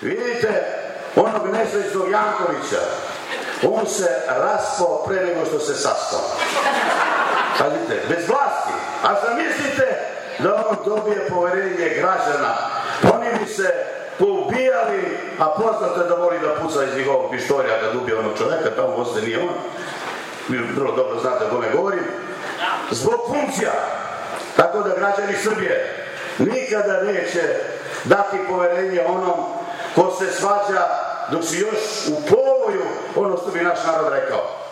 Vidite, onog nesrećnog Jankovića, on se raspao pre nego što se sastao. Pazite, bez vlasti. A zamislite da on dobije poverenje građana. Oni bi se poubijali, a poznato da voli da puca iz njihovog pištolja kad ubije onog čovjeka, tamo ostaje nije on. Vi vrlo dobro znate o kome govorim. Zbog funkcija. Tako da građani Srbije nikada neće dati poverenje onom ko se svađa dok si još u povoju, ono što bi naš narod rekao.